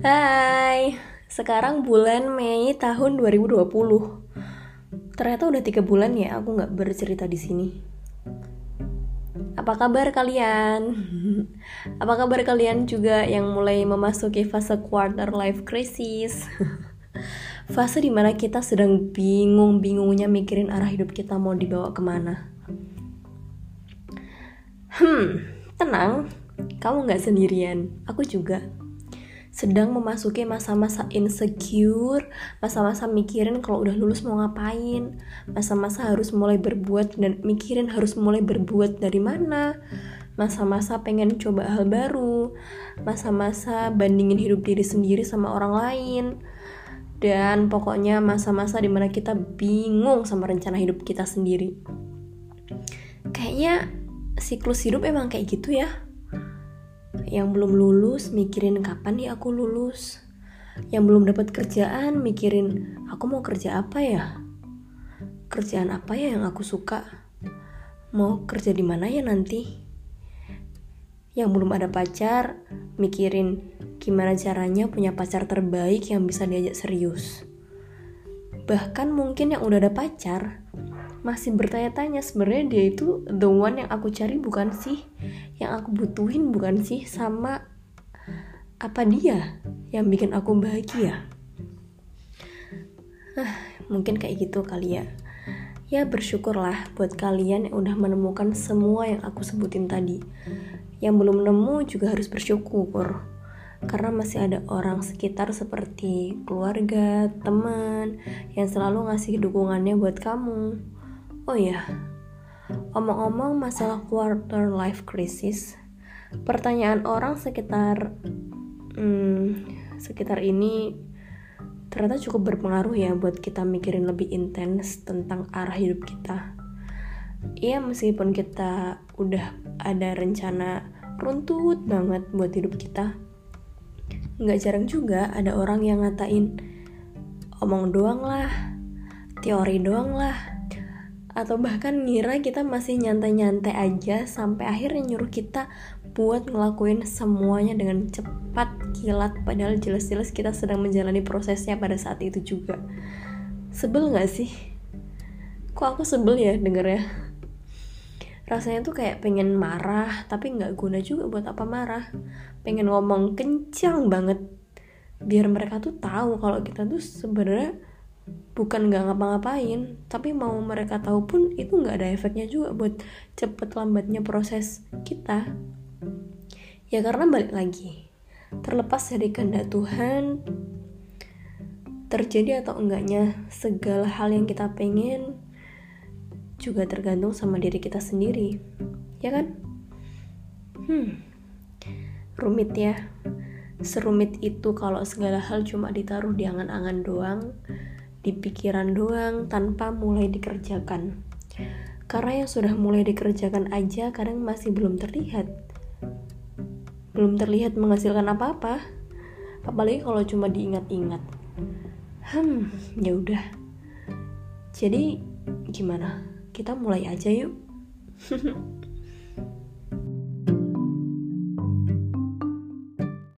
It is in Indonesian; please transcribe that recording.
Hai, sekarang bulan Mei tahun 2020. Ternyata udah tiga bulan ya aku nggak bercerita di sini. Apa kabar kalian? Apa kabar kalian juga yang mulai memasuki fase quarter life crisis? Fase di mana kita sedang bingung-bingungnya mikirin arah hidup kita mau dibawa ke mana. Hmm, tenang, kamu nggak sendirian. Aku juga sedang memasuki masa-masa insecure, masa-masa mikirin kalau udah lulus mau ngapain, masa-masa harus mulai berbuat dan mikirin harus mulai berbuat dari mana, masa-masa pengen coba hal baru, masa-masa bandingin hidup diri sendiri sama orang lain, dan pokoknya masa-masa di mana kita bingung sama rencana hidup kita sendiri. Kayaknya siklus hidup emang kayak gitu ya yang belum lulus mikirin kapan nih aku lulus. Yang belum dapat kerjaan mikirin aku mau kerja apa ya? Kerjaan apa ya yang aku suka? Mau kerja di mana ya nanti? Yang belum ada pacar mikirin gimana caranya punya pacar terbaik yang bisa diajak serius. Bahkan mungkin yang udah ada pacar masih bertanya-tanya sebenarnya dia itu the one yang aku cari bukan sih yang aku butuhin bukan sih sama apa dia yang bikin aku bahagia? Ah, mungkin kayak gitu kali ya. Ya bersyukurlah buat kalian yang udah menemukan semua yang aku sebutin tadi. Yang belum nemu juga harus bersyukur karena masih ada orang sekitar seperti keluarga, teman yang selalu ngasih dukungannya buat kamu. Oh ya, omong-omong masalah quarter life crisis, pertanyaan orang sekitar hmm, sekitar ini ternyata cukup berpengaruh ya buat kita mikirin lebih intens tentang arah hidup kita. Iya meskipun kita udah ada rencana runtut banget buat hidup kita, nggak jarang juga ada orang yang ngatain omong doang lah, teori doang lah, atau bahkan ngira kita masih nyantai-nyantai aja sampai akhirnya nyuruh kita buat ngelakuin semuanya dengan cepat kilat padahal jelas-jelas kita sedang menjalani prosesnya pada saat itu juga. Sebel gak sih? Kok aku sebel ya denger ya rasanya tuh kayak pengen marah tapi nggak guna juga buat apa marah. Pengen ngomong kencang banget biar mereka tuh tahu kalau kita tuh sebenarnya bukan nggak ngapa-ngapain tapi mau mereka tahu pun itu nggak ada efeknya juga buat cepet lambatnya proses kita. Ya karena balik lagi terlepas dari kehendak Tuhan terjadi atau enggaknya segala hal yang kita pengen juga tergantung sama diri kita sendiri. Ya kan? Hmm rumit ya. Serumit itu kalau segala hal cuma ditaruh di angan-angan doang di pikiran doang tanpa mulai dikerjakan. Karena yang sudah mulai dikerjakan aja kadang masih belum terlihat. Belum terlihat menghasilkan apa-apa. Apalagi kalau cuma diingat-ingat. Hmm, ya udah. Jadi gimana? Kita mulai aja yuk.